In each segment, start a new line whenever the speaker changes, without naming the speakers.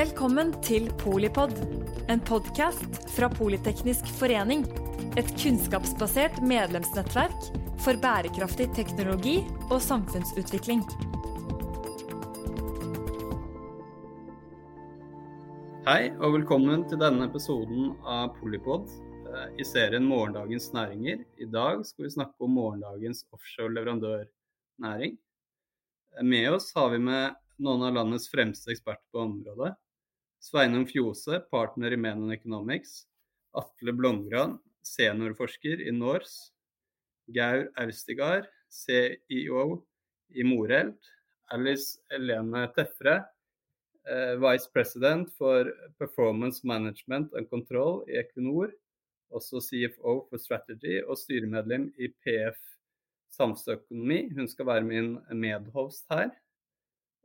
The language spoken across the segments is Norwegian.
Velkommen til Polipod, en podkast fra Politeknisk forening. Et kunnskapsbasert medlemsnettverk for bærekraftig teknologi og samfunnsutvikling.
Hei og velkommen til denne episoden av Polipod eh, i serien Morgendagens næringer. I dag skal vi snakke om morgendagens offshore leverandørnæring. Med oss har vi med noen av landets fremste eksperter på området. Sveinung Fjose, partner i Menon Economics. Atle Blomgran, seniorforsker i Norse. Gaur Austigard, CEO i Moreld. Alice Elene Tefre, eh, Vice President for Performance Management and Control i Equinor. Også CFO for Strategy og styremedlem i PF Samfunnsøkonomi. Hun skal være min medhost her.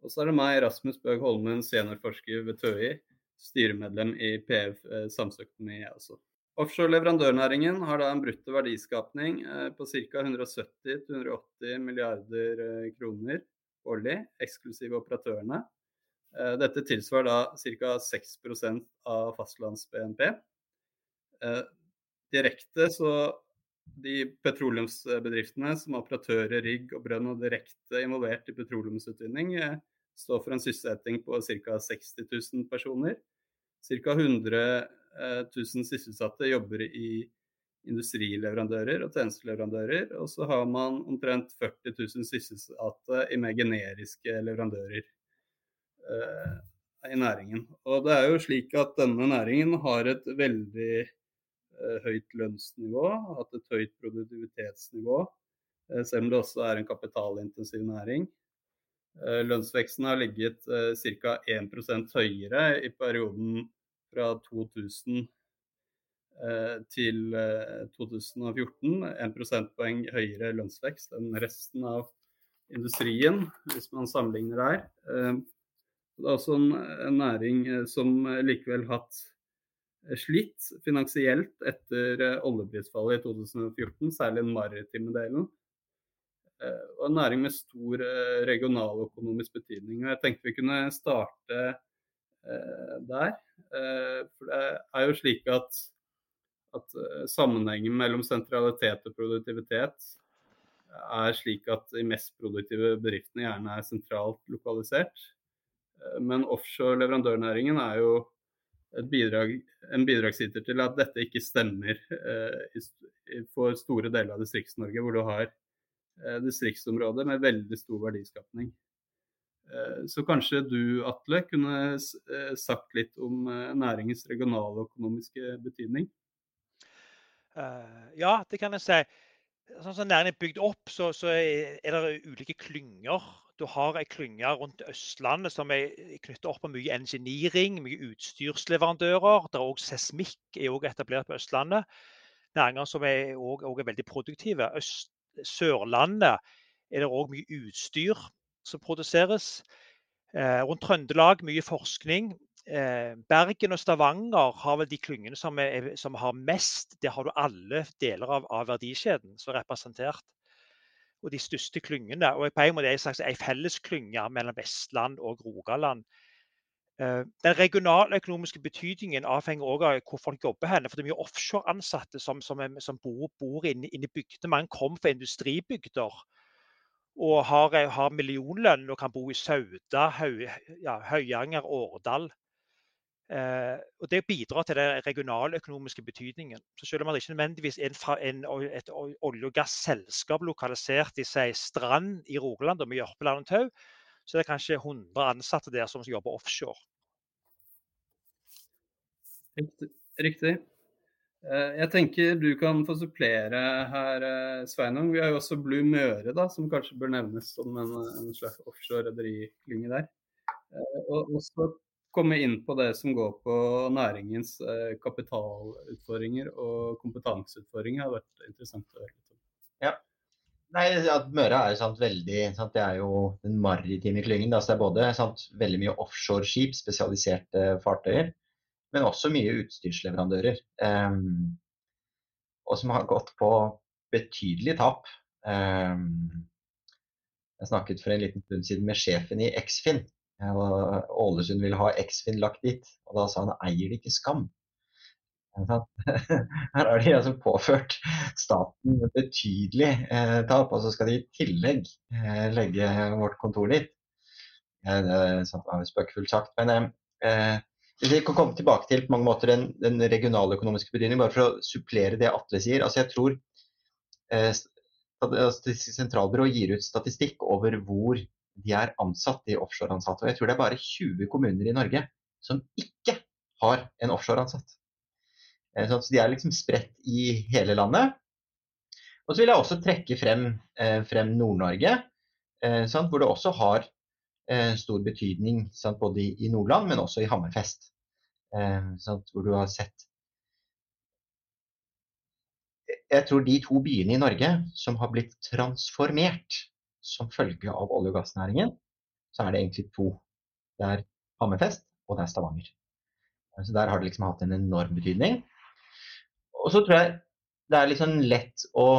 Og så er det meg, Rasmus Bøg Holmen, seniorforsker ved TØI, styremedlem i PF eh, Samfunnsøkonomi, jeg også. Offshore leverandørnæringen har da en brutto verdiskapning eh, på ca. 170-180 milliarder eh, kroner årlig, eksklusive operatørene. Eh, dette tilsvarer da ca. 6% av fastlands-BNP. Direkte så de petroleumsbedriftene som operatører, rigg og brønn og direkte involvert i petroleumsutvinning, står for en sysselsetting på ca. 60 000 personer. Ca. 100 000 sysselsatte jobber i industrileverandører og tjenesteleverandører. Og så har man omtrent 40 000 sysselsatte i mer generiske leverandører eh, i næringen. Og det er jo slik at denne næringen har et veldig eh, høyt lønnsnivå, hatt et høyt produktivitetsnivå, eh, selv om det også er en kapitalintensiv næring. Eh, lønnsveksten har ligget eh, ca. 1% høyere i perioden fra 2000 eh, til 2014. 1 prosentpoeng høyere lønnsvekst enn resten av industrien, hvis man sammenligner der. Det er også en næring som likevel hatt slitt finansielt etter oljeprisfallet i 2014, særlig den maritime delen. Eh, og en næring med stor eh, regionaløkonomisk betydning. Og jeg tenkte vi kunne starte eh, der. For det er jo slik at, at sammenhengen mellom sentralitet og produktivitet er slik at de mest produktive bedriftene gjerne er sentralt lokalisert. Men offshore leverandørnæringen er jo bidrag, en bidragsyter til at dette ikke stemmer for store deler av Distrikts-Norge, hvor du har distriktsområde med veldig stor verdiskapning. Eh, så kanskje du, Atle, kunne eh, sagt litt om næringens regionale og økonomiske betydning?
Ja, det kan jeg si. Sånn som næringen er bygd opp, så, så er det ulike klynger. Du har ei klynge rundt Østlandet som er knyttet opp med mye engineering, mye utstyrsleverandører. Der er òg seismikk er også etablert på Østlandet. Næringer som er, er veldig produktive. Øst, Sørlandet er det òg mye utstyr som produseres. Eh, rundt Trøndelag mye forskning. Eh, Bergen og Stavanger har vel de klyngene som, som har mest. Der har du alle deler av, av, verdikjeden som er representert. Og de største klyngene. Og på en måte er det en slags en felles klynge mellom Vestland og Rogaland. Eh, den regionaløkonomiske betydningen avhenger også av hvor folk jobber. Henne, for Det er mye offshore-ansatte som, som, som, bor, bor inne, inne i bygdene. Mange kommer fra industribygder og har, har, millionlønn og kan bo i Sauda, Høy, ja, Høyanger, Årdal. Eh, og Det bidrar til den regionaløkonomiske betydningen. Så Selv om det ikke nødvendigvis er en, et olje- og gasselskap lokalisert i seg Strand i Rogaland og med Jørpeland og Tau, så det er kanskje 100 ansatte der som jobber offshore.
Riktig. Eh, jeg tenker du kan få supplere her, eh, Sveinung. Vi har jo også Blue Møre, da, som kanskje bør nevnes som en, en slags offshore rederiklynge der. Eh, og også komme inn på det som går på næringens kapitalutfordringer og kompetanseutfordringer. Det har vært interessant å høre litt om.
Ja, Nei, at Møre er sant, veldig sant, Det er jo den maritime klyngen. Det er både sant, veldig mye offshoreskip, spesialiserte fartøyer, men også mye utstyrsleverandører. Um, og som har gått på betydelig tap. Um, jeg snakket for en liten stund siden med sjefen i Eksfin, Ålesund ville ha Eksfin lagt dit, og da sa han eier det ikke skam. Her har de altså påført staten betydelig eh, tap, og så skal de i tillegg eh, legge vårt kontor dit. Eh, det er spøkefullt sagt. Men eh, vi kan komme tilbake til på mange måter den, den regionaløkonomiske betydning, bare for å supplere det Atle sier. Altså jeg tror eh, Statistisk sentralbyrå gir ut statistikk over hvor de er ansatt, de offshoreansatte. Og jeg tror det er bare 20 kommuner i Norge som ikke har en offshoreansatt. Eh, så de er liksom spredt i hele landet. Og så vil jeg også trekke frem, eh, frem Nord-Norge, eh, hvor det også har stor betydning både i Nordland, men også i Hammerfest. Hvor du har sett Jeg tror de to byene i Norge som har blitt transformert som følge av olje- og gassnæringen, så er det egentlig to. Det er Hammerfest og det er Stavanger. Så Der har det liksom hatt en enorm betydning. Og så tror jeg det er liksom lett å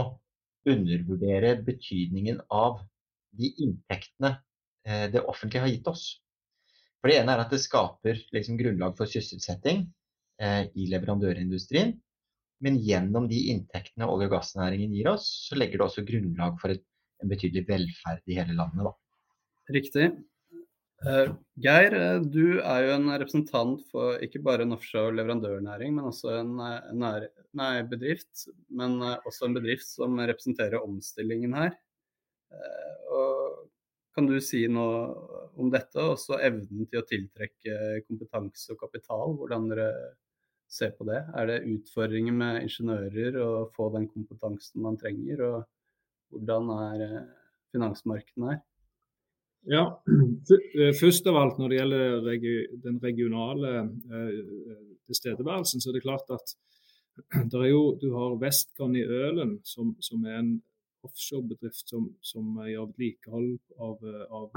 undervurdere betydningen av de inntektene eh, det offentlige har gitt oss. For Det ene er at det skaper liksom grunnlag for sysselsetting eh, i leverandørindustrien. Men gjennom de inntektene olje- og gassnæringen gir oss, så legger det også grunnlag for en betydelig velferd i hele landet. Da.
Riktig. Uh, Geir, eh, du er jo en representant for ikke bare en offshore leverandørnæring, men også en, eh, nær, nei, bedrift. Men også en bedrift som representerer omstillingen her. Uh, kan du si noe om dette, og også evnen til å tiltrekke kompetanse og kapital? Hvordan dere ser på det? Er det utfordringer med ingeniører å få den kompetansen man trenger? Og hvordan er finansmarkedene her?
Ja, eh, Først av alt når det gjelder den regionale eh, tilstedeværelsen, så er det klart at jo, du har Westcon i Ølen, som, som er en offshorebedrift som, som gjør vedlikehold av, av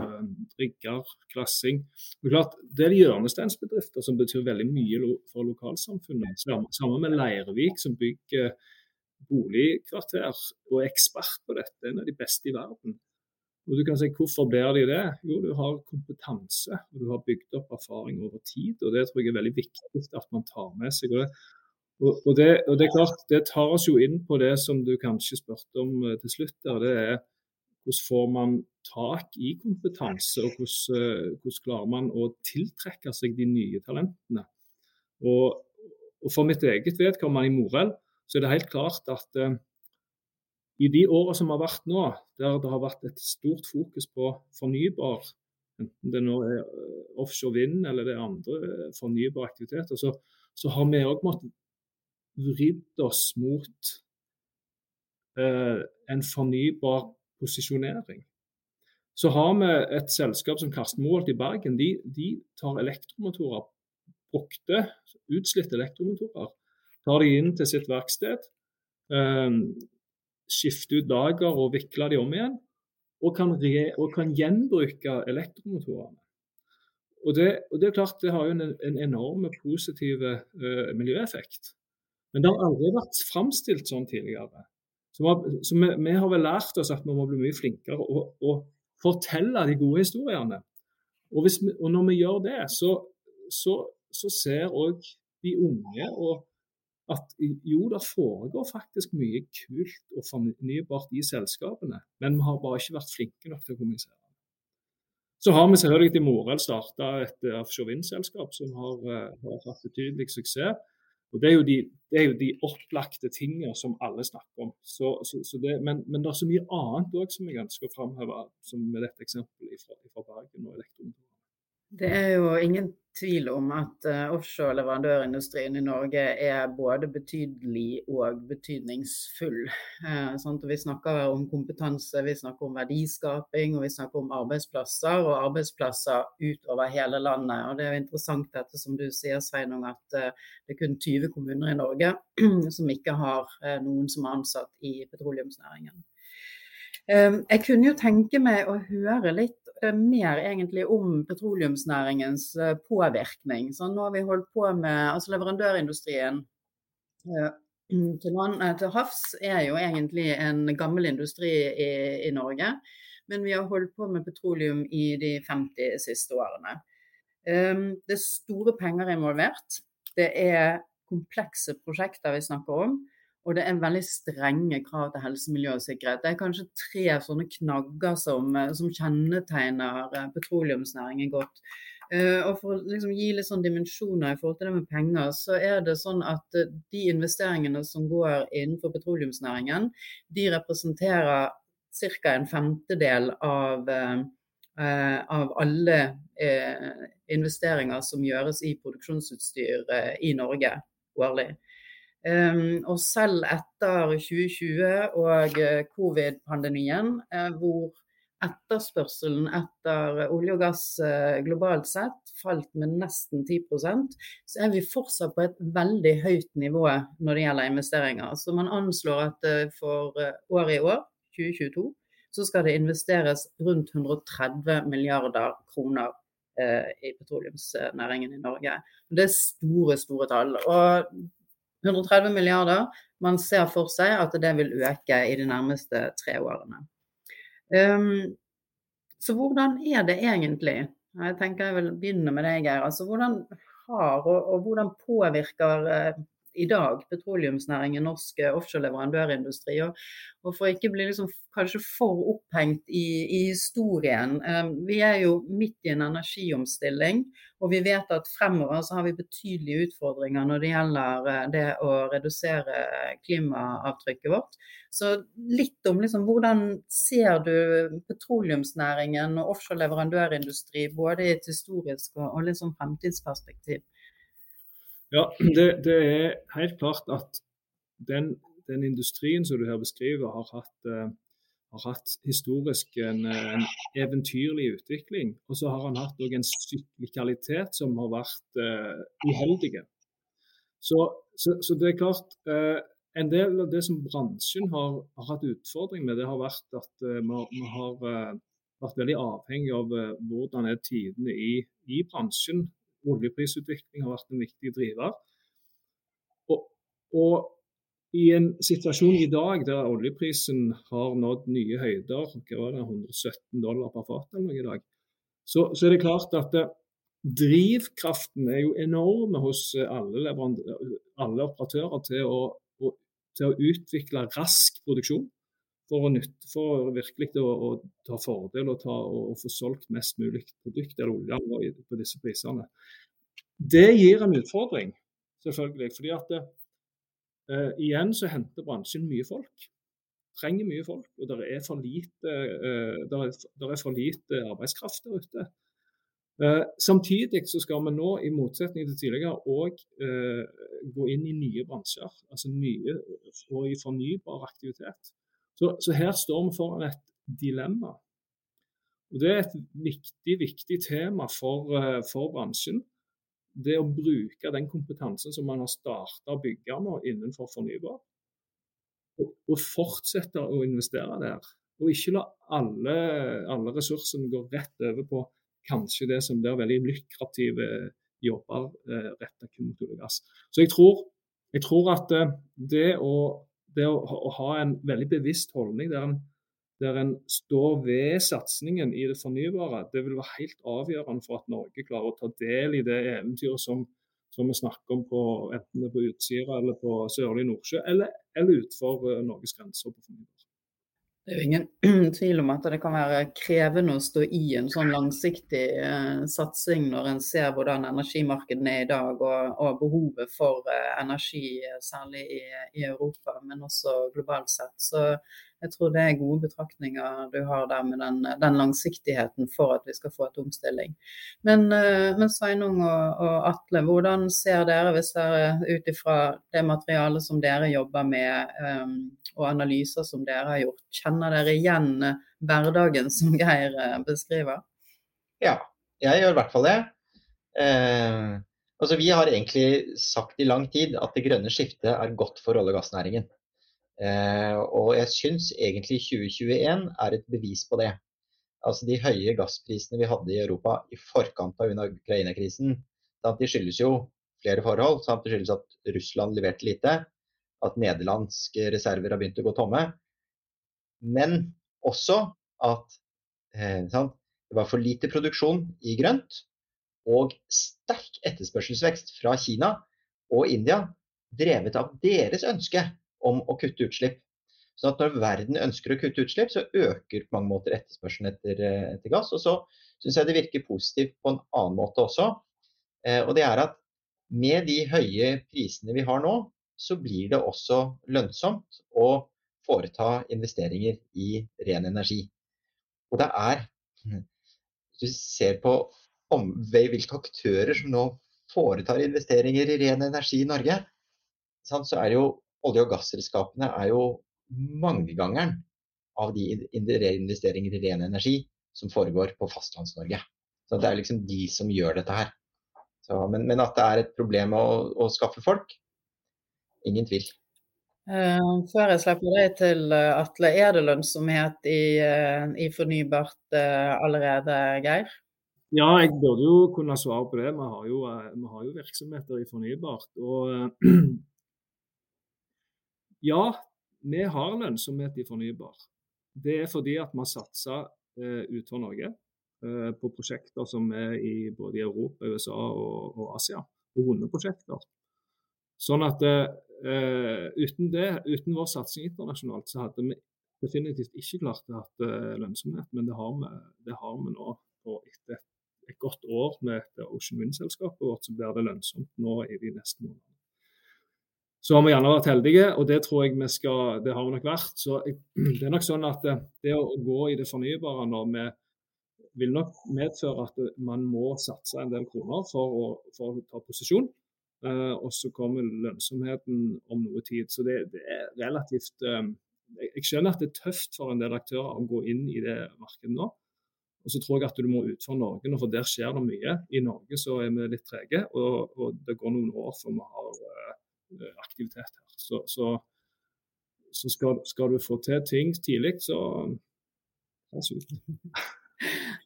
rigger, klassing. Det er klart, det er hjørnesteinsbedrifter som betyr veldig mye for lokalsamfunnet. Sammen med Leirvik, som bygger boligkvarter og er ekspert på dette. En av de beste i verden. Og du kan si Hvorfor blir de det? Jo, du har kompetanse og du har bygd opp erfaring over tid. og Det tror jeg er veldig viktig at man tar med seg. Og det, og det, og det er klart, det tar oss jo inn på det som du kanskje spurte om eh, til slutt. der, det er Hvordan får man tak i kompetanse, og hvordan, eh, hvordan klarer man å tiltrekke seg de nye talentene. Og, og For mitt eget vedkommende i Morell så er det helt klart at eh, i de årene som har vært nå, der det har vært et stort fokus på fornybar, enten det nå er eh, offshore vind eller det er andre eh, fornybare aktiviteter, så, så har vi òg måttet vridd oss mot eh, en fornybar posisjonering. Så har vi et selskap som Karsten Moholt i Bergen. De, de tar elektromotorer, brukte, utslitte elektromotorer, tar de inn til sitt verksted. Eh, skifte ut lager og vikle de om igjen. Og kan, re, og kan gjenbruke elektromotorene. Og det, og det, er klart det har jo en, en enorm positiv uh, miljøeffekt. Men det har aldri vært framstilt sånn tidligere. Så, vi, så vi, vi, har vel lært oss at vi må bli mye flinkere å fortelle de gode historiene. Og, vi, og når vi gjør det, så, så, så ser òg de unge og at jo, det foregår faktisk mye kult og fornybart i selskapene, men vi har bare ikke vært flinke nok til å kommunisere. Så har vi selvfølgelig i Morell starta et eh, offshore vind-selskap som har, uh, har, hatt betydelig suksess. Og Det er de, er jo de opplagte tingene som alle snakker om. Så, så, så det, men, men, det er så mye annet òg som jeg ønsker å framheve, som med dette eksempelet fra, fra Bergen og elektromotorer.
Det er jo ingen tvil om at uh, offshore leverandørindustrien i Norge er både betydelig og betydningsfull. Sånn vi snakker om kompetanse, vi snakker om verdiskaping og vi snakker om arbeidsplasser. Og arbeidsplasser utover hele landet. Og Det er jo interessant dette som du sier Sveinung, at uh, det er kun 20 kommuner i Norge som ikke har noen som er ansatt i petroleumsnæringen. Jeg kunne jo tenke meg å høre litt Eh, mer egentlig om petroleumsnæringens eh, påvirkning. Så nå har vi holdt på med altså Leverandørindustrien eh, til, land, til havs er jo egentlig en gammel industri i, i, Norge. men vi har holdt på med petroleum i de 50 siste årene. Ehm, det er store penger involvert. Det er komplekse prosjekter vi snakker om. Og det er veldig strenge krav til helse, miljø og sikkerhet. Det er kanskje tre sånne knagger som, eh, som kjennetegner eh, petroleumsnæringen godt. Uh, og For å liksom gi litt sånn dimensjoner i forhold til det med penger, så er det sånn at de investeringene som går innenfor petroleumsnæringen, de representerer ca. en femtedel av, av alle investeringer som gjøres i produksjonsutstyr i Norge årlig. Um, og selv etter 2020 og eh, covid-pandemien, uh, hvor etterspørselen etter olje og gass uh, globalt sett falt med nesten 10% så er vi fortsatt på et veldig høyt nivå når det gjelder investeringer. Så man anslår at for året i år, 2022, så skal det investeres rundt 130 milliarder kroner i petroleumsnæringen i Norge. Det er store, store tall. Og 130 milliarder. Man ser for seg at det vil øke i de nærmeste tre årene. Um, så hvordan er det egentlig? Jeg tenker jeg vil begynne med deg, Geir. Altså, hvordan har og, og hvordan påvirker uh, i dag, petroleumsnæringen, norsk eh, offshore leverandørindustri. Og, og, for ikke bli liksom kanskje for opphengt i, i historien. Um, vi er jo midt i en energiomstilling, og vi vet at fremover så har vi betydelige utfordringer når det gjelder uh, det å redusere klimaavtrykket vårt. Så litt om liksom, hvordan ser du petroleumsnæringen og offshore leverandørindustri både i et historisk og, og sånn fremtidsperspektiv?
Ja, det, det, er helt klart at den, den, industrien som du her beskriver, har hatt, uh, har hatt historisk en, en, eventyrlig utvikling. Og så har han hatt en syklikalitet som har vært uh, uheldig. Så, så, så, det er klart uh, En del av det som bransjen har, har hatt utfordring med, det har vært at vi, har vært veldig avhengig av hvordan er tidene i, i bransjen Oljeprisutvikling har vært en viktig driver. Og, og, i en situasjon i dag der oljeprisen har nådd nye høyder, hva var det, 117 dollar per fat eller noe i dag, så, så, er det klart at det, drivkraften er jo enorme hos alle, alle operatører til å, å, til å, utvikle rask produksjon. For å, nytte, for virkelig å, å, ta fordel og, ta, og, få solgt mest mulig produkt eller olje på disse prisene. Det gir en utfordring, selvfølgelig. fordi at det, eh, igjen så henter bransjen mye folk. Trenger mye folk. Og det er for lite, eh, der er, der er for lite arbeidskraft der ute. Eh, samtidig så skal vi nå, i motsetning til tidligere, òg gå inn i nye bransjer. Altså nye og i fornybar aktivitet. Så, så her står vi foran et dilemma. Og Det er et viktig, viktig tema for, for bransjen det å bruke den kompetansen som man har starta å bygge nå innenfor fornybar, og, og, fortsette å investere der. Og ikke la alle, alle ressursene gå rett over på kanskje det som blir veldig lukrative jobber eh, retta kun mot olje og gass. Så jeg tror, jeg tror at eh, det, å, det å, å, ha en veldig bevisst holdning der en der en står ved satsingen i det fornybare, det vil være helt avgjørende for at Norge klarer å ta del i det eventyret som, som vi snakker om på, enten det er på Utsira eller på sørlig Nordsjø, eller, eller utenfor uh, Norges grenser på fornybar.
Det er jo ingen tvil om at det kan være krevende å stå i en sånn langsiktig eh, satsing når en ser hvordan energimarkedene er i dag og, og behovet for eh, energi, særlig i, i, Europa, men også globalt sett. Så jeg tror det er gode betraktninger du har der med den, den langsiktigheten for at vi skal få et omstilling. Men, eh, men Sveinung og, og, Atle, hvordan ser dere, hvis dere ut ifra det materialet som dere jobber med um, og analyser som dere har gjort, kjenner dere igjen eh, hverdagen som Geir eh, beskriver?
Ja, jeg gjør i hvert fall det. Eh, altså Vi har egentlig sagt i lang tid at det grønne skiftet er godt for olje- og gassnæringen. Eh, og jeg syns egentlig 2021 er et bevis på det. Altså De høye gassprisene vi hadde i Europa i forkant av Ukraina-krisen, de skyldes jo flere forhold. Sant? Det skyldes at Russland leverte lite, at nederlandske reserver har begynt å gå tomme. Men også at Eh, det var for lite produksjon i grønt og sterk etterspørselsvekst fra Kina og India, drevet av deres ønske om å kutte utslipp. Så når verden ønsker å kutte utslipp, så øker på mange måter etterspørselen etter, eh, etter gass. Og så syns jeg det virker positivt på en annen måte også. Eh, og det er at med de høye prisene vi har nå, så blir det også lønnsomt å foreta investeringer i ren energi. Og det er Hvis du ser på om, hvilke aktører som nå foretar investeringer i ren energi i Norge, så er det jo olje- og gasselskapene er jo mangegangeren av de investeringer i ren energi som foregår på Fastlands-Norge. Så Det er liksom de som gjør dette her. Så, men, men, at det er et problem å, å skaffe folk, ingen tvil.
Uh, før jeg slipper deg til, uh, Atle, er det lønnsomhet i, uh, i fornybart allerede, Geir?
Ja, jeg burde jo kunne svare på det. Vi har jo, vi har jo virksomheter i fornybart. Og ja, vi har lønnsomhet i fornybar. Det er fordi at vi har satsa eh, utenfor Norge eh, på prosjekter som er i både Europa, USA og, og Asia. Og hundeprosjekter. Sånn at eh, uten det, uten vår satsing internasjonalt, så hadde vi definitivt ikke klart å ha uh, lønnsomhet. Men det har, vi, det har vi nå. Og etter et, et godt år med et Ocean Wind-selskapet vårt, så blir det lønnsomt nå i de neste månedene så har vi gjerne vært heldige, og det tror jeg vi skal, det har vi nok vært. Så det er nok sånn at det, det, å gå i det fornybare nå vi vil nok medføre at man må satse en del kroner for å, for å ta posisjon. Uh, og så kommer lønnsomheten om noe tid. Så det, det er relativt um, Jeg skjønner at det er tøft for en del aktører å gå inn i det markedet nå. Og så tror jeg at du må ut for Norge, for der skjer det mye. I Norge så er vi litt trege, og, og det går noen år før vi har Eh, aktivitet her. Så, så, så skal, skal, du få til ting tidlig, så pass ut.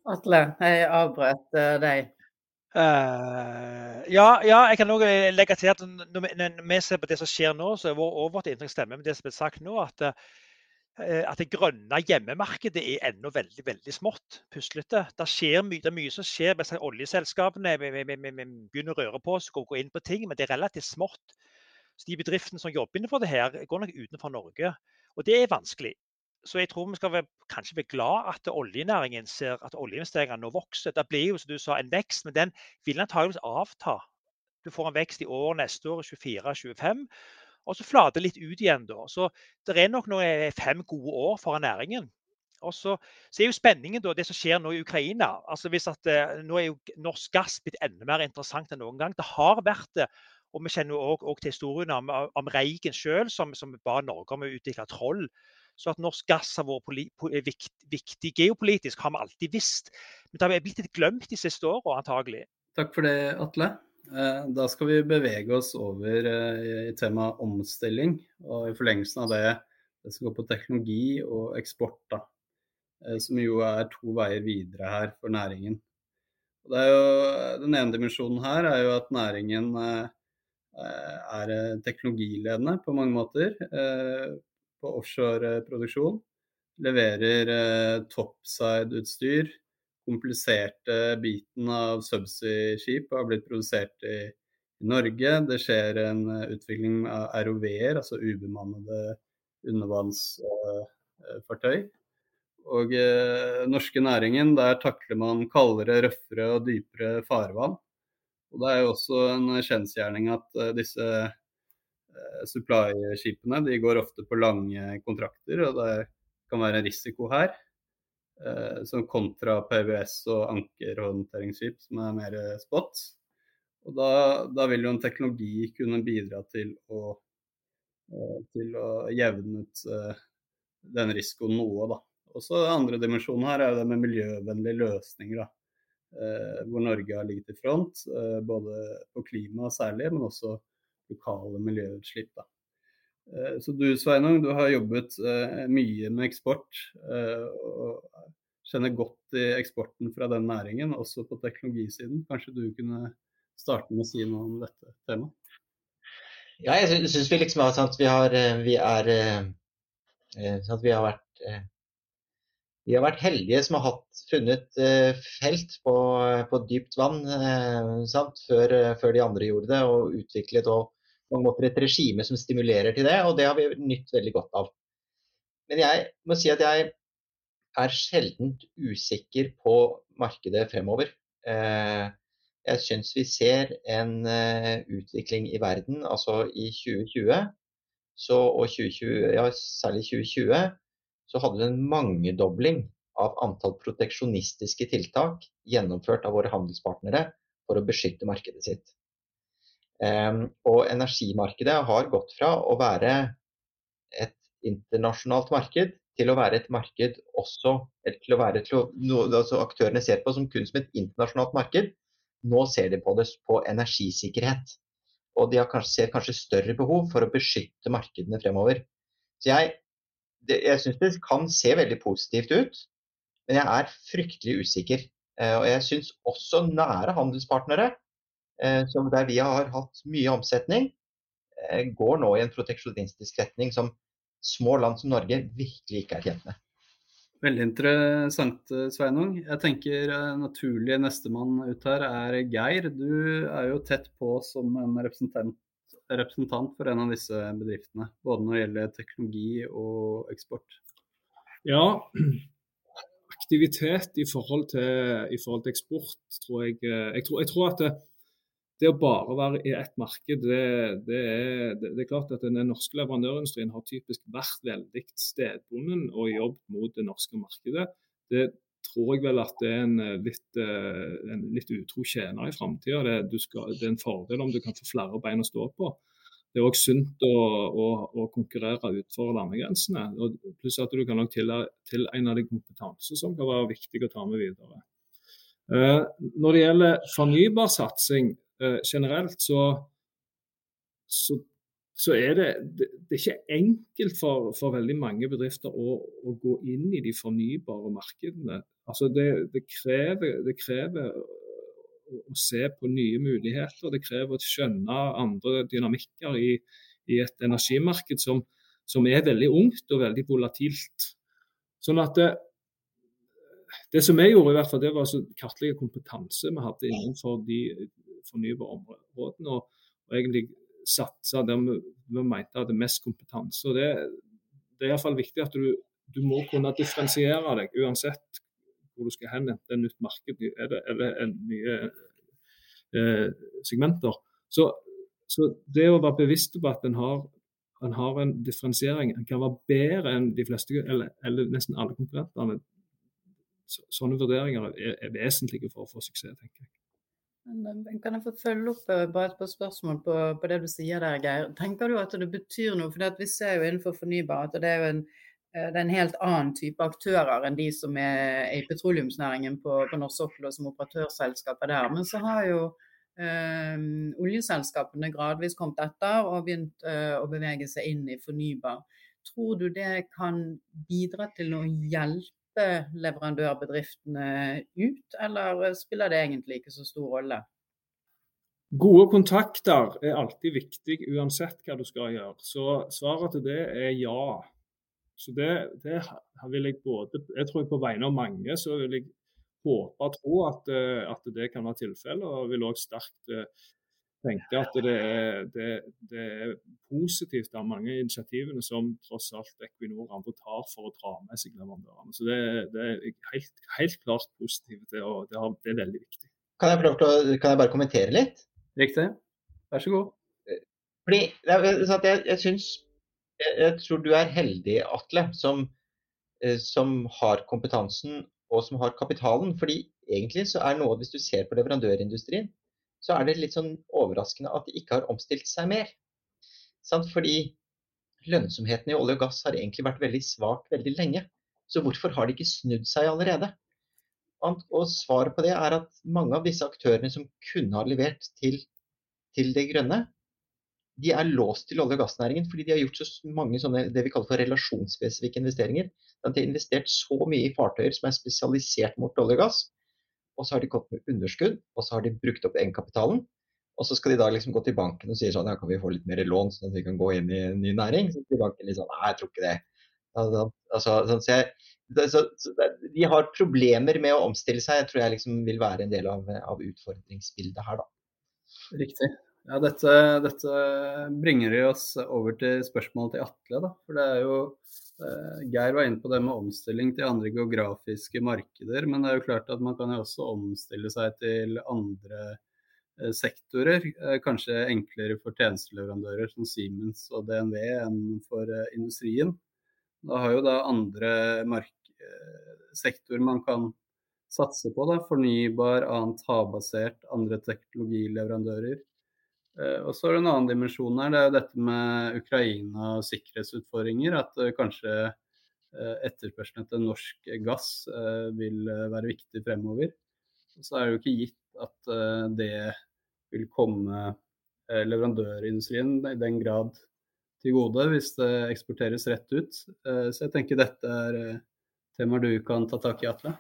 Atle, jeg avbrøt uh, deg.
Uh, ja, ja, jeg kan også legge til at når vi, når vi, ser på det som skjer nå, så er vår overvåkede inntrykk stemmer med det som er sagt nå. at at det grønne hjemmemarkedet er ennå veldig veldig smått, puslete. Det, skjer mye, det er mye som skjer med oljeselskapene. Vi, vi, vi, vi, begynner å røre på oss og gå inn på ting, men det er relativt smått. Så de bedriftene som jobber innenfor det her, går nok utenfor Norge. Og det er vanskelig. Så jeg tror vi skal være, kanskje være glad at oljenæringen ser at oljeinvesteringene nå vokser. Det blir jo, som du sa, en vekst, men den vil antageligvis avta. Du får en vekst i år, neste år, 24-25. Og så flater litt ut igjen da. Så det er nok noen fem gode år foran næringen. Og så, så, er jo spenningen da, det som skjer nå i Ukraina. altså hvis at eh, Nå er jo norsk gass blitt enda mer interessant enn noen gang. Det har vært det. Og vi kjenner jo òg til historien om, om Reigen sjøl, som, som, ba Norge om å utvikle troll. Så at norsk gass har vært viktig, viktig, geopolitisk, har vi alltid visst. Men det har blitt litt glemt de siste åra, antagelig.
Takk for det, Atle. Eh, da skal vi bevege oss over eh, i temaet omstilling. Og i forlengelsen av det, det skal gå på teknologi og eksport. da. Eh, som jo er to veier videre her for næringen. Jo, den ene dimensjonen her er jo at næringen Eh, er eh, teknologiledende på mange måter eh, på offshoreproduksjon. Leverer topside-utstyr. Kompliserte biten av subsea-skip har blitt produsert i Norge. Det skjer en utvikling av ROV-er, altså ubemannede undervannsfartøy. Og eh, norske næringen, der takler man kaldere, røffere og dypere farvann. Og Det er jo også en kjensgjerning at uh, disse uh, supply-skipene de går ofte på lange kontrakter, og det kan være en risiko her. Uh, som kontra PVS og ankerhåndteringsskip som er mer spot. Og da, da, vil jo en teknologi kunne bidra til å, til å jevne ut den risikoen noe. da. Også andre dimensjonen her er det med miljøvennlige løsninger. da. Eh, hvor Norge har ligget i front, eh, både på klima særlig, men også lokale miljøutslipp. Da. Eh, så du Sveinung, du har jobbet mye med eksport og kjenner godt i eksporten fra den næringen, også på teknologisiden. Kanskje du kunne starte med å si noe om dette temaet?
Ja, jeg syns vi liksom at vi har, vi er, at vi har vært vi har vært heldige som har hatt, funnet uh, felt på, på, dypt vann sant, før, uh, før, de andre gjorde det, og utviklet og på en måte et regime som stimulerer til det, og det har vi nytt veldig godt av. Men jeg må si at jeg er sjelden usikker på markedet fremover. jeg syns vi ser en utvikling i verden, altså i 2020 så, og 2020, ja, særlig 2020 så hadde vi en mangedobling av antall proteksjonistiske tiltak gjennomført av våre handelspartnere for å beskytte markedet sitt. Um, og energimarkedet har gått fra å være et internasjonalt marked til å være et marked også til å være til å, noe, altså Aktørene ser på som kun som et internasjonalt marked. Nå ser de på det på energisikkerhet. Og de kanskje, ser kanskje større behov for å beskytte markedene fremover. Så jeg det, jeg syns det kan se veldig positivt ut, men jeg er fryktelig usikker. Eh, og jeg syns også nære handelspartnere, eh, som der vi har hatt mye omsetning, eh, går nå i en proteksjonistisk retning som små land som Norge virkelig ikke er tjent med.
Veldig interessant, Sveinung. Jeg tenker naturlig nestemann ut her er Geir. Du er jo tett på som en representant representant for en av disse bedriftene, både når det gjelder teknologi og eksport?
Ja, aktivitet i forhold til, i forhold til eksport tror jeg jeg tror, jeg tror at det, det, å bare være i ett marked, det, det, er, det, er, klart at den norske leverandørindustrien har typisk vært veldig stedbunden og jobbet mot det norske markedet. Det tror jeg vel at det er en litt, en litt utro tjener i framtida. Det, det, er en fordel om du kan få flere bein å stå på det er òg sunt å, å, å, konkurrere utenfor landegrensene. Pluss at du kan nok tilegne deg kompetanse som kan være viktig å ta med videre. Eh, når det gjelder fornybarsatsing eh, generelt, så, så, så, er det, det, er ikke enkelt for, for veldig mange bedrifter å, å, gå inn i de fornybare markedene. Altså det, det krever, det krever å se på nye muligheter. Det krever å skjønne andre dynamikker i, i et energimarked som, som, er veldig ungt og veldig volatilt. Sånn at det, det som jeg gjorde, i hvert fall, det var å kartlegge kompetanse vi hadde innenfor de fornybare områdene. Og, og egentlig satse der vi, vi mente hadde mest kompetanse. Og det, det er iallfall viktig at du, du må kunne differensiere deg uansett hvor du skal hen, enten et nytt marked eller, eller nye eh, segmenter. Så, så, det å være bevisst på at en har, en har en differensiering, en kan være bedre enn de fleste, eller, eller nesten alle konkurrentene. Sånne vurderinger er, er vesentlige for å få suksess, tenker jeg.
Kan jeg få følge opp eh, bare et spørsmål på, på, det du sier der, Geir. Tenker du at det betyr noe? For vi ser jo innenfor fornybar at det er en Eh, det er en helt annen type aktører enn de som er i petroleumsnæringen på, på norsk sokkel og som operatørselskaper der. Men så har jo øh, oljeselskapene gradvis kommet etter og begynt øh, å bevege seg inn i fornybar. Tror du det kan bidra til å hjelpe leverandørbedriftene ut, eller spiller det egentlig ikke så stor rolle?
Gode kontakter er alltid viktig uansett hva du skal gjøre. Så svaret til det er ja. Så det, det, vil jeg både Jeg tror på vegne av mange så vil jeg håpe og tro at, eh, at det kan være tilfellet. Og vil òg sterkt eh, tenke at det er, det, det er, positivt av mange initiativene som tross alt Equinor og andre tar for å dra med seg leverandørene. Så det, det er helt, helt, klart positivt, det, og det, har, det, er veldig viktig.
Kan jeg, å, kan jeg bare kommentere litt?
Riktig. Vær så god.
Fordi jeg, jeg synes, jeg tror du er heldig, Atle, som, eh, som, har kompetansen og som har kapitalen. fordi egentlig så er noe, hvis du ser på leverandørindustrien, så er det litt sånn overraskende at de ikke har omstilt seg mer. Sant? Fordi lønnsomheten i olje og gass har egentlig vært veldig svak veldig lenge. Så hvorfor har de ikke snudd seg allerede? Og svaret på det er at mange av disse aktørene som kunne ha levert til, til det grønne, de er låst til olje- og gassnæringen fordi de har gjort så mange sånne, det vi kaller for relasjonsspesifikke investeringer. De har investert så mye i fartøyer som er spesialisert mot olje og gass. Og så har de kommet med underskudd, og så har de brukt opp egenkapitalen. Og så skal de da liksom gå til banken og si sånn, ja, kan vi få litt mer lån sånn at vi kan gå inn i en ny næring? Så sier banken litt sånn, nei, jeg tror ikke det. Altså, sånn, så jeg, så, så, de har problemer med å omstille seg, jeg tror jeg liksom vil være en del av, av utfordringsbildet her, da.
Riktig. Ja, dette, dette bringer oss over til spørsmålet til Atle. Da. For det er jo eh, Geir var inne på det med omstilling til andre geografiske markeder. Men det er jo klart at man kan jo også omstille seg til andre eh, sektorer. Eh, kanskje enklere for tjenesteleverandører som Siemens og DNV enn for industrien. Da har jo da andre sektorer man kan satse på. Da. Fornybar, annet havbasert, andre teknologileverandører. Eh, og så er det en annen dimensjon her. Det er dette med Ukraina og sikkerhetsutfordringer. At uh, kanskje uh, etterspørselen etter norsk gass vil være viktig fremover. Så er det jo ikke gitt at det vil komme leverandørindustrien i den grad til gode hvis det eksporteres rett ut. så jeg tenker dette er temaer du kan ta tak i, Atle.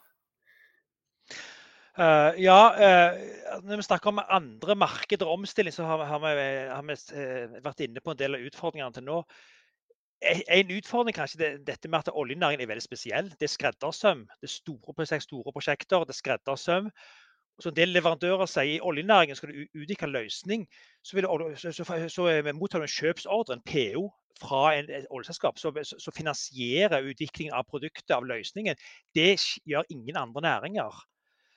Uh, ja, uh, når vi snakker om andre markeder og omstilling, så har, har, vi, har vi uh, vært inne på en del av utfordringene til nå. En utfordring kanskje det, dette med at oljenæringen er veldig spesiell. Det er skreddersøm. Det er store, store prosjekter, det er skreddersøm. Så en del leverandører sier i oljenæringen skal du utvikle løsning, så, vil, så, så, så mottar du en kjøpsordre, en PO, fra en, et oljeselskap, så finansierer utviklingen av produktet, av løsningen. Det gjør ingen andre næringer.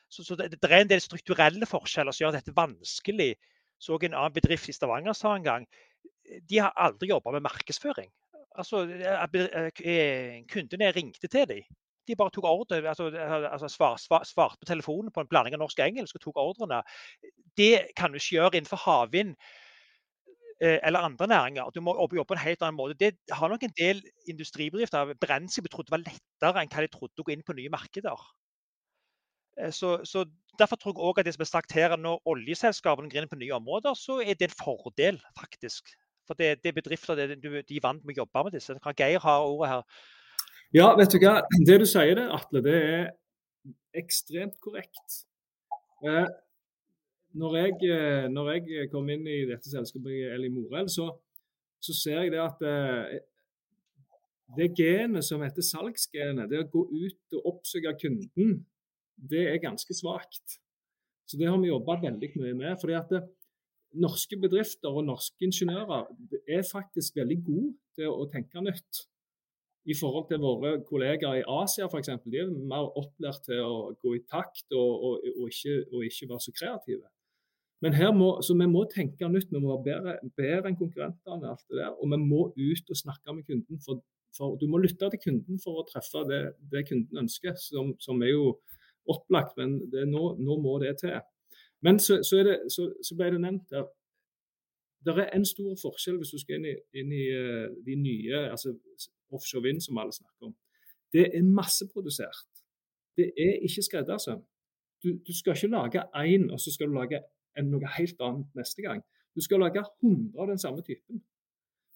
Så, så det, det, er en del strukturelle forskjeller som gjør dette vanskelig. Så en annen bedrift i Stavanger sa en gang de har aldri jobba med markedsføring. Altså, Kundene ringte til dem. De bare tok ordre, altså, altså svarte svar, svar på telefonen på en blanding av norsk og engelsk og tok ordrene. Det kan du ikke gjøre innenfor havvind eller andre næringer. Du må jobbe på en helt annen måte. Det har nok en del industribedrifter Brensib trodde var lettere enn hva de trodde å gå inn på nye markeder. Eh, så, så, Derfor tror jeg også at det som er sagt her, når oljeselskapene griner på nye områder, så er det en fordel, faktisk. For det, det er bedrifter det, de er vant med å jobbe med disse. Kan Geir ha ordet her.
Ja, vet du hva. Det du sier der, Atle, det er ekstremt korrekt. Eh, når, jeg, eh, når, jeg, kom inn i dette selskapet eller i Morell, så, så, ser jeg det at eh, det genet som heter salgsgenet, det å gå ut og oppsøke kunden det er ganske svakt. Så det har vi jobba veldig mye med. fordi at det, Norske bedrifter og norske ingeniører er faktisk veldig gode til å tenke nytt. I forhold til våre kollegaer i Asia f.eks. De er mer opplært til å gå i takt og, og, og, ikke, og ikke, være så kreative. Men her må, så vi må tenke nytt. Vi må være bedre, bedre enn konkurrentene. alt det der, Og vi må ut og snakke med kunden. For, for Du må lytte til kunden for å treffe det, det kunden ønsker, som, som er jo opplagt, men nå, nå, må det til. Men så, så, det, så, så ble det nevnt der det er en stor forskjell hvis du skal inn i, inn i uh, de nye altså offshore vind som alle snakker om. Det er masseprodusert. Det er ikke skreddersøm. Du, du, skal ikke lage én, og så skal du lage noe helt annet neste gang. Du skal lage 100 av den samme typen.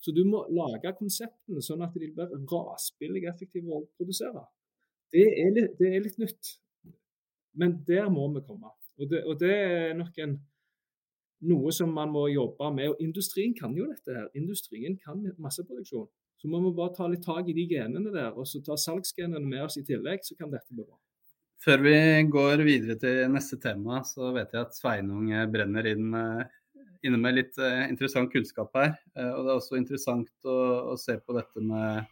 Så du må lage konseptene sånn at de blir rasbillig effektive å produsere. Det er, litt, det er litt nytt. Men der må vi komme. Og det, og det er nok en, noe som man må jobbe med. Og industrien kan jo dette her. Industrien kan masseproduksjon. Så må vi bare ta litt tak i de genene der, og så ta salgsgenene med oss i tillegg, så kan dette bli bra.
Før vi går videre til neste tema, så vet jeg at Sveinung brenner inn inne med litt eh, interessant kunnskap her. Eh, og det er også interessant å, å se på dette med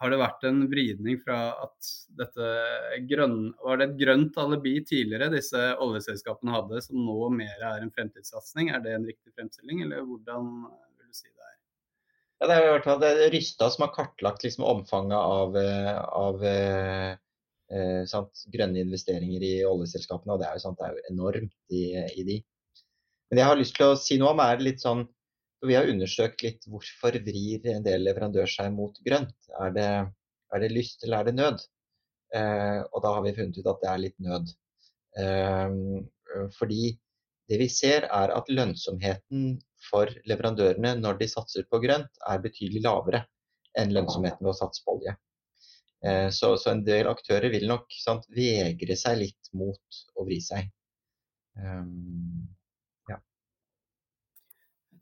har det vært en vridning fra at dette grønn, var det et grønt alibi tidligere disse oljeselskapene hadde, som nå mer er en fremtidssatsing? Er det en riktig fremstilling, eller hvordan vil du si det er?
Ja, det er i det er Rysta som har kartlagt liksom omfanget av, av eh, eh, sant, grønne investeringer i oljeselskapene, og det er jo, sant, det er jo enormt i, i de. Men det jeg har lyst til å si noe om, er litt sånn så vi har undersøkt litt hvorfor vrir en del leverandør seg mot grønt. Er det, er det lyst eller er det nød? Eh, og da har vi funnet ut at det er litt nød. Eh, fordi det vi ser er at lønnsomheten for leverandørene når de satser på grønt, er betydelig lavere enn lønnsomheten ved å satse på olje. Eh, så, så, en del aktører vil nok sant, vegre seg litt mot å vri seg. Um,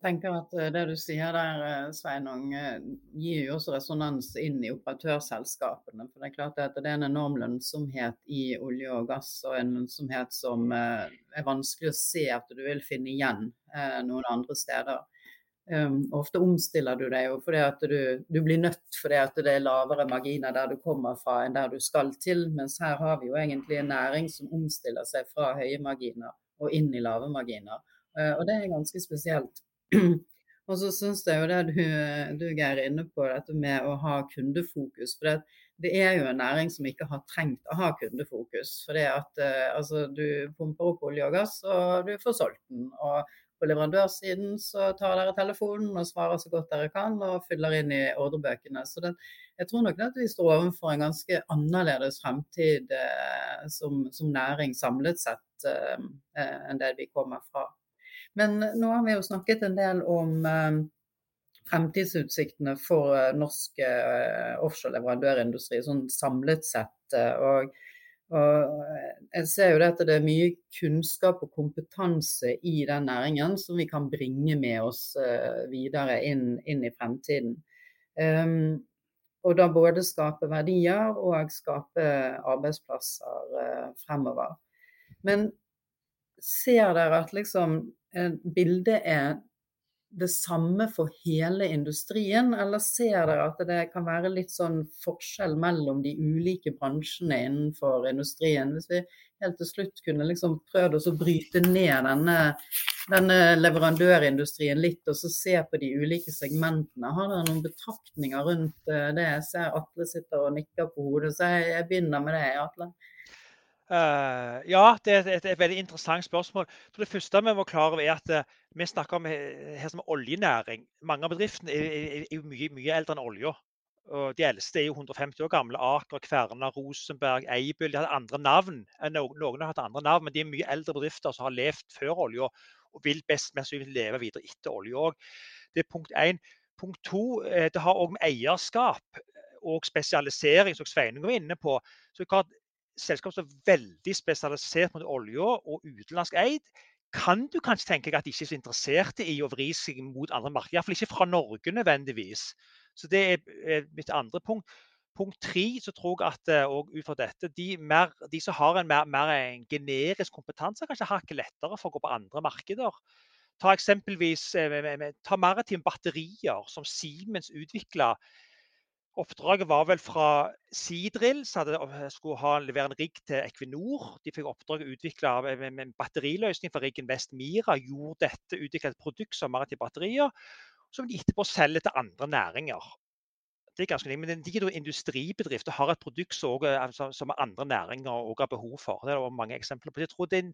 tenker at eh, Det du sier der, eh, Sveinung, eh, gir jo også resonans inn i operatørselskapene. For Det er klart at det er en enorm lønnsomhet i olje og gass, og en lønnsomhet som er vanskelig å se at du vil finne igjen noen andre steder. Um, ofte omstiller du deg jo fordi at du, du blir nødt fordi at det er lavere marginer der du kommer fra enn der du skal til. Mens her har vi jo egentlig en næring som omstiller seg fra høye marginer og inn i lave marginer. Og det er ganske spesielt. Og så syns jeg jo det du, du Geir er inne på, dette med å ha kundefokus. For det, det, er jo en næring som ikke har trengt å ha kundefokus. For det at uh, altså, du pumper opp olje og gass, og du får solgt den. Og på leverandørsiden så tar dere telefonen og svarer så godt dere kan og fyller inn i ordrebøkene. Så det, jeg tror nok at vi står overfor en ganske annerledes fremtid eh, som, som, næring samlet sett eh, enn det vi kommer fra. Men nå har vi jo snakket en del om eh, fremtidsutsiktene for eh, norsk eh, offshore-leverandørindustri sånn samlet sett. Og, og, jeg ser jo at det er mye kunnskap og kompetanse i den næringen som vi kan bringe med oss videre inn, inn i fremtiden. Um, og da både skape verdier og skape arbeidsplasser fremover. Men ser dere at liksom bildet er det samme for hele industrien, eller ser dere at det kan være litt sånn forskjell mellom de ulike bransjene innenfor industrien? Hvis vi helt til slutt kunne liksom prøvd å bryte ned denne, denne, leverandørindustrien litt, og så se på de ulike segmentene. Har dere noen betraktninger rundt eh, det? Jeg ser Atle sitter og nikker på hodet, så jeg, jeg begynner med det, Atle.
Uh, ja, det er et, et, veldig interessant spørsmål. Så det første vi må klare over er at uh, vi snakker om her som oljenæring. Mange av bedriftene er, er, er mye, mye, eldre enn olja. De eldste er jo 150 år gamle. Aker, Kverna, Rosenberg, Eibyl. De hadde andre navn. Eh, noen har hatt andre navn, men de er mye eldre bedrifter som har levd før olja og vil best mest leve videre etter olja òg. Det er punkt én. Punkt to, det har òg med eierskap og spesialisering, som Sveinung var inne på. Så klart, selskap som er veldig spesialisert mot olje og utenlandsk eid, kan du kanskje tenke at de ikke er så interesserte i å vri seg mot andre markeder. Iallfall ikke fra Norge nødvendigvis. Så Det er mitt andre punkt. Punkt tre så tror jeg at eh, og ut fra dette, de, mer, de som har en mer, mer en generisk kompetanse, kanskje har ikke lettere for å gå på andre markeder. Ta eksempelvis eh, ta maritime batterier som Siemens utvikla Oppdraget var vel fra Seadrill, som skulle ha, levere en rigg til Equinor. De fikk oppdraget å utvikle en batteriløsning for riggen West Mira. Gjorde dette, utviklet et produkt som maritime batterier, som de etterpå selger til andre næringer. Det er ganske Men de er industribedrifter har et produkt som, også, som andre næringer også har behov for. Det er mange eksempler på. Jeg tror det er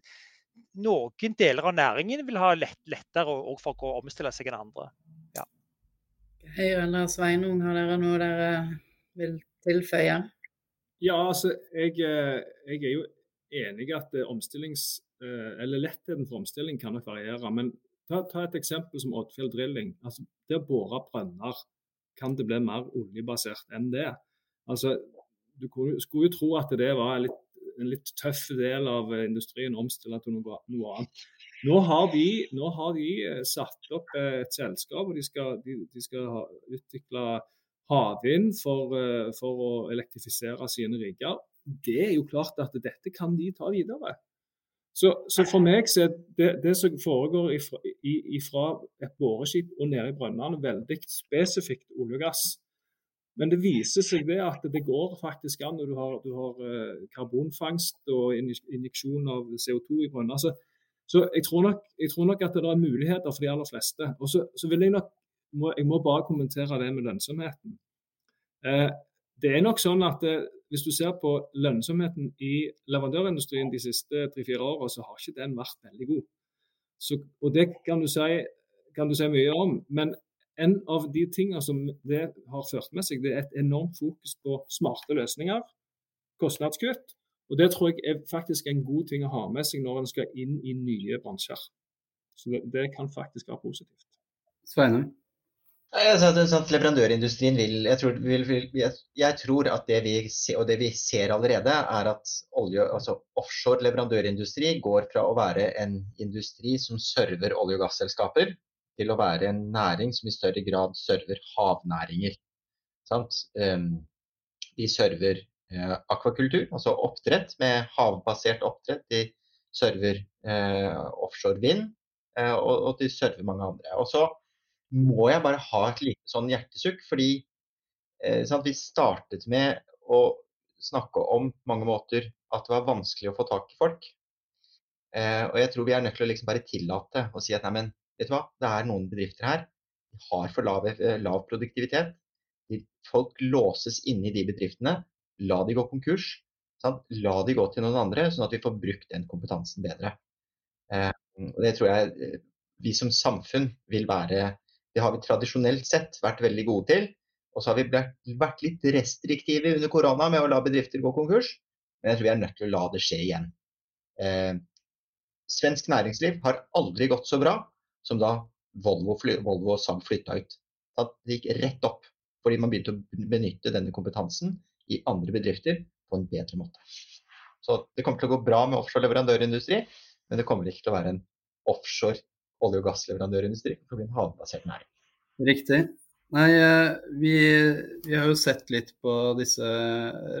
noen deler av næringen vil ha lett, lettere for å omstille seg enn andre.
Høyre eller Sveinung, har dere noe dere vil tilføye?
Ja, altså, jeg, eh, jeg er jo enig i at eh, omstillings, eh, eller lettheten for omstilling kan nok variere. Men ta, ta et eksempel som Oddfjell Drilling. Altså, det å bore brønner, kan det bli mer oljebasert enn det? Altså, du skulle jo tro at det var litt, en litt tøff del av industrien å omstille til noe, noe annet. Nå har, de, nå har de eh, satt opp eh, et selskap, og de skal, de, de skal utvikle havvind for, eh, for, å elektrifisere sine rigger. Det er jo klart at dette kan de ta videre. Så, så for meg så er det, det som foregår ifra, ifra et boreskip og nede i brønnene, veldig spesifikt olje og gass. Men det viser seg det at det går faktisk an når du har, du har karbonfangst og injeksjon av CO2 i brønner. Altså, så jeg tror, nok, jeg tror, nok, at det er muligheter for de aller fleste. Og så, så vil jeg nok må, Jeg må bare kommentere det med lønnsomheten. Eh, det er nok sånn at eh, Hvis du ser på lønnsomheten i leverandørindustrien de siste tre-fire årene, så har ikke den vært veldig god. Så, og det kan du, si, kan du si mye om. Men en av de tingene som det har ført med seg, det er et enormt fokus på smarte løsninger, kostnadskutt og Det tror jeg er faktisk en god ting å ha med seg når en skal inn i nye bransjer. Så det, det kan faktisk være positivt.
Sveinung?
Sånn leverandørindustrien vil jeg, tror, vil, jeg, jeg tror, at det vi, ser, og det vi ser allerede, er at olje, altså offshore leverandørindustri går fra å være en industri som server olje- og gasselskaper, til å være en næring som i større grad server havnæringer. Um, de server akvakultur, altså oppdrett med havbasert oppdrett. De server eh, offshore vind, eh, og, og, de server mange andre. Og så må jeg bare ha et lite sånn hjertesukk, fordi eh, sant, vi startet med å snakke om på mange måter at det var vanskelig å få tak i folk. Eh, og jeg tror vi er nødt til å liksom bare tillate å si at nei, men vet du hva, det er noen bedrifter her har for lav, eh, lav produktivitet. Folk låses inne i de bedriftene. La de gå konkurs. Sant? La de gå til noen andre, sånn at vi får brukt den kompetansen bedre. Eh, og Det tror jeg eh, vi som samfunn vil være Det har vi tradisjonelt sett vært veldig gode til. Og så har vi vært litt restriktive under korona med å la bedrifter gå konkurs. Men jeg tror vi er nødt til å la det skje igjen. Eh, svensk næringsliv har aldri gått så bra som da Volvo, Volvo og Saab flytta ut. Det gikk rett opp fordi man begynte å benytte denne kompetansen i andre bedrifter på en bedre måte. Så det kommer til å gå bra med offshore leverandørindustri, men det kommer ikke til å være en offshore olje- og gassleverandørindustri. Det blir en havbasert næring.
Riktig. Nei, eh, vi, vi, har jo sett litt på disse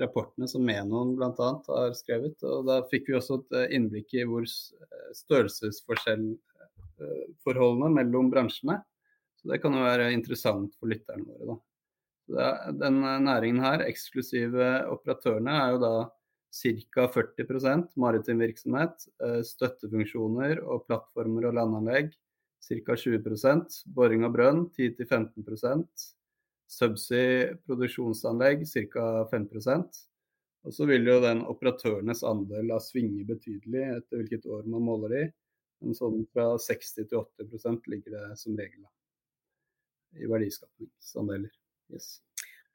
rapportene som Menon bl.a. har skrevet. og Da fikk vi også et eh, innblikk i hvor størrelsesforskjellforholdene eh, mellom bransjene. Så Det kan jo være interessant for lytterne våre. da. Den næringen her, eksklusive operatørene, er jo da ca. 40% maritim virksomhet. Støttefunksjoner og plattformer og landanlegg ca. 20% Boring av brønn 10-15 Subsea produksjonsanlegg ca. 5% Og så vil jo den operatørenes andel da svinge betydelig etter hvilket år man måler i. Men sånn fra 60 til 80% ligger det som regel da, i verdiskapningsandeler. Yes.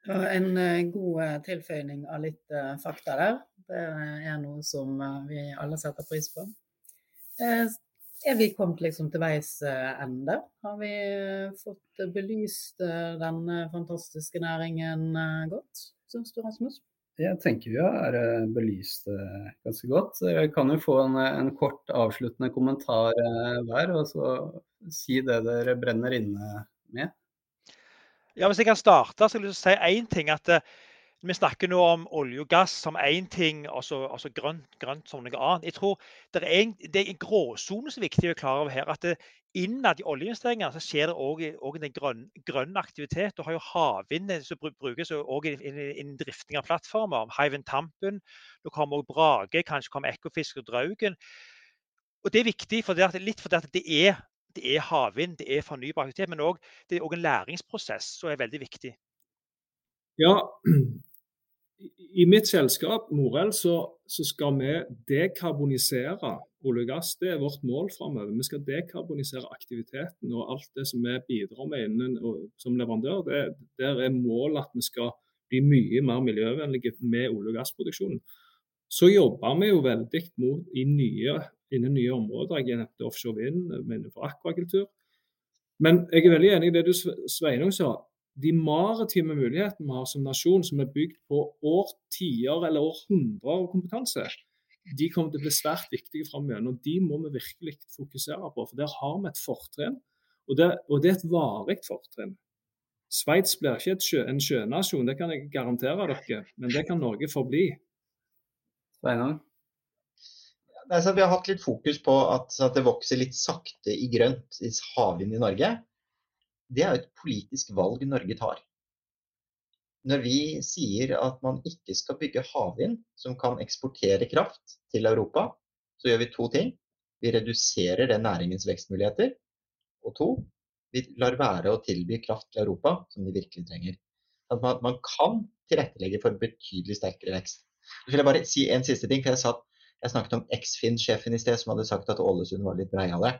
En eh, god eh, tilføyning av litt eh, fakta der. Det er noe som vi alle setter pris på. Er vi kommet liksom til veis ende? Har vi fått belyst denne fantastiske næringen godt, syns du Rasmus?
Jeg tenker vi har belyst det ganske godt. Jeg kan jo få en, en kort avsluttende kommentar hver, og så si det dere brenner inne med.
Ja, Hvis jeg kan starte, så vil jeg si én ting. at vi snakker nå om olje og gass som én ting, og så grønt, grønt, som noe annet. Jeg tror Det er en, det er en som er viktig å klare over her. at det, Innad i oljeinvesteringene skjer det òg en grønn, grønn, aktivitet. Du har jo havvind som brukes òg innen drifting av plattformer. Hywind Tampen. Nå kommer òg Brage, kanskje kommer Ekofisk og Draugen. Og Det er viktig, for det litt fordi det er, det er havvind, det er fornybar aktivitet, men det er òg en læringsprosess som er veldig viktig.
Ja, i mitt selskap, Morell, så, så, skal vi dekarbonisere olje og gass. Det er vårt mål framover. Vi skal dekarbonisere aktiviteten og alt det som vi bidrar med innen, som leverandør. Det, der er målet at vi skal bli mye mer miljøvennlige med olje- og gassproduksjonen. Så jobber vi jo veldig mot, i nye, innen nye områder. Jeg nevnte offshore vind, innenfor akvakultur. Men jeg er veldig enig i det du Sveinung sa de maritime mulighetene vi har som nasjon, som er bygd på årtier eller århundrer av kompetanse, de kommer til å bli svært viktige framover. Og de må vi virkelig fokusere på. For der har vi et fortrinn, og det, og det er et varig fortrinn. Sveits blir ikke sjø, en sjønasjon, det kan jeg garantere dere, men det kan Norge forbli.
Sveinar?
vi har hatt litt fokus på at, at, det vokser litt sakte i grønt i havvind i Norge det er jo et politisk valg Norge tar. Når vi sier at man ikke skal bygge havvind som kan eksportere kraft til Europa, så gjør vi to ting. Vi reduserer den næringens vekstmuligheter. Og to, vi lar være å tilby kraft til Europa som de virkelig trenger. At man, man kan tilrettelegge for betydelig sterkere vekst. Så vil jeg bare si en siste ting. for Jeg, satt, jeg snakket om Eksfin-sjefen i sted, som hadde sagt at Ålesund var litt breiale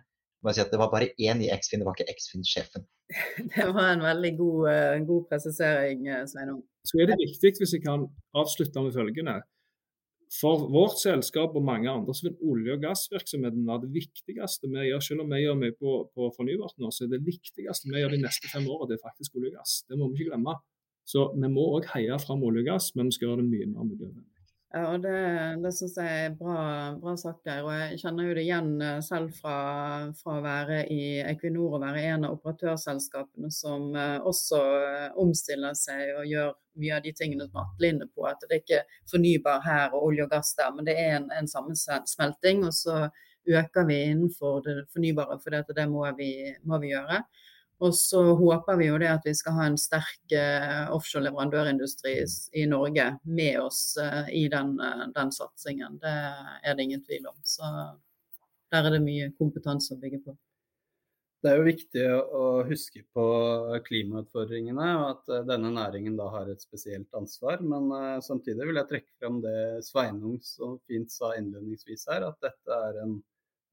si det var bare én i X-Fin, det var ikke X-Fin-sjefen.
Det var en veldig god, en god presisering, eh, Sveinung.
Så er det viktig, hvis jeg kan avslutte med følgende. For vårt selskap og mange andre så vil olje- og gassvirksomheten være det viktigste vi gjør. Selv om vi gjør mye på, på fornybart nå, så er det viktigste vi gjør de neste fem årene, det er faktisk olje og gass. Det må vi ikke glemme. Så vi må òg heie fram olje og gass, men vi skal gjøre det mye mer miljøvennlig.
Ja, og Det, det syns jeg er bra, bra, sagt, Geir. Og jeg kjenner jo det igjen eh, selv fra, fra, å være i Equinor og være en av operatørselskapene som eh, også eh, omstiller seg og gjør mye av de tingene som Atle er inne på. At det er ikke fornybar her og olje og gass der, men det er en, en sammensmelting. Og så øker vi innenfor det fornybare, for det, det må, vi, må vi gjøre. Og så håper vi jo det at vi skal ha en sterk eh, offshore leverandørindustri i Norge med oss eh, i den, eh, den, satsingen. Det er det ingen tvil om. Så der er det mye kompetanse å bygge på.
Det er jo viktig å huske på klimautfordringene, og at denne næringen da har et spesielt ansvar. Men samtidig vil jeg trekke frem det Sveinung så fint sa innledningsvis her, at dette er en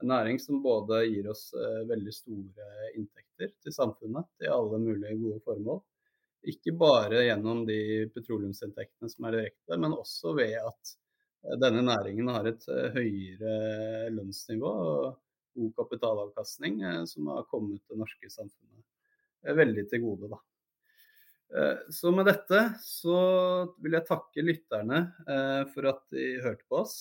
en næring som både gir oss eh, veldig store inntekter til samfunnet til alle mulige gode formål. Ikke bare gjennom de petroleumsinntektene som er direkte, men også ved at eh, denne næringen har et eh, høyere lønnsnivå og god kapitalavkastning som har kommet det norske samfunnet veldig til gode. Da. Så med dette så vil jeg takke lytterne for at de hørte på oss.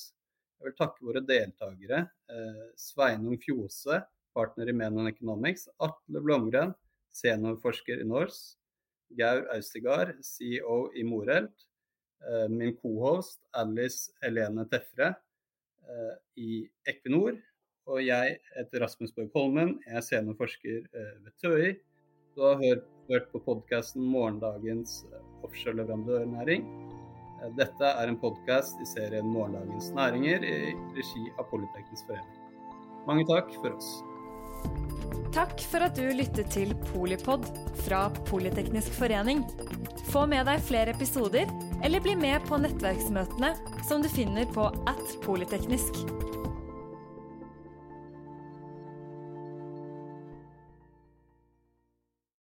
Jeg vil takke våre deltakere. Eh, Sveinung Fjose, partner i Menon Economics. Atle Blomgren, seniorforsker i Norse. Gaur Austegard, CEO i Morelt. Eh, min cohost Alice Helene Tefre eh, i Equinor. Og jeg heter Rasmus Borg Holmen, jeg er seniorforsker ved TØI. Du har hørt, hørt på podkasten 'Morgendagens offshoreleverandørnæring'. offshore leverandørnæring'. Dette er en podkast i serien 'Morgendagens næringer' i regi av Politeknisk forening. Mange takk for oss.
Takk for at du lyttet til Polipod fra Politeknisk forening. Få med deg flere episoder, eller bli med på nettverksmøtene som du finner på at polyteknisk.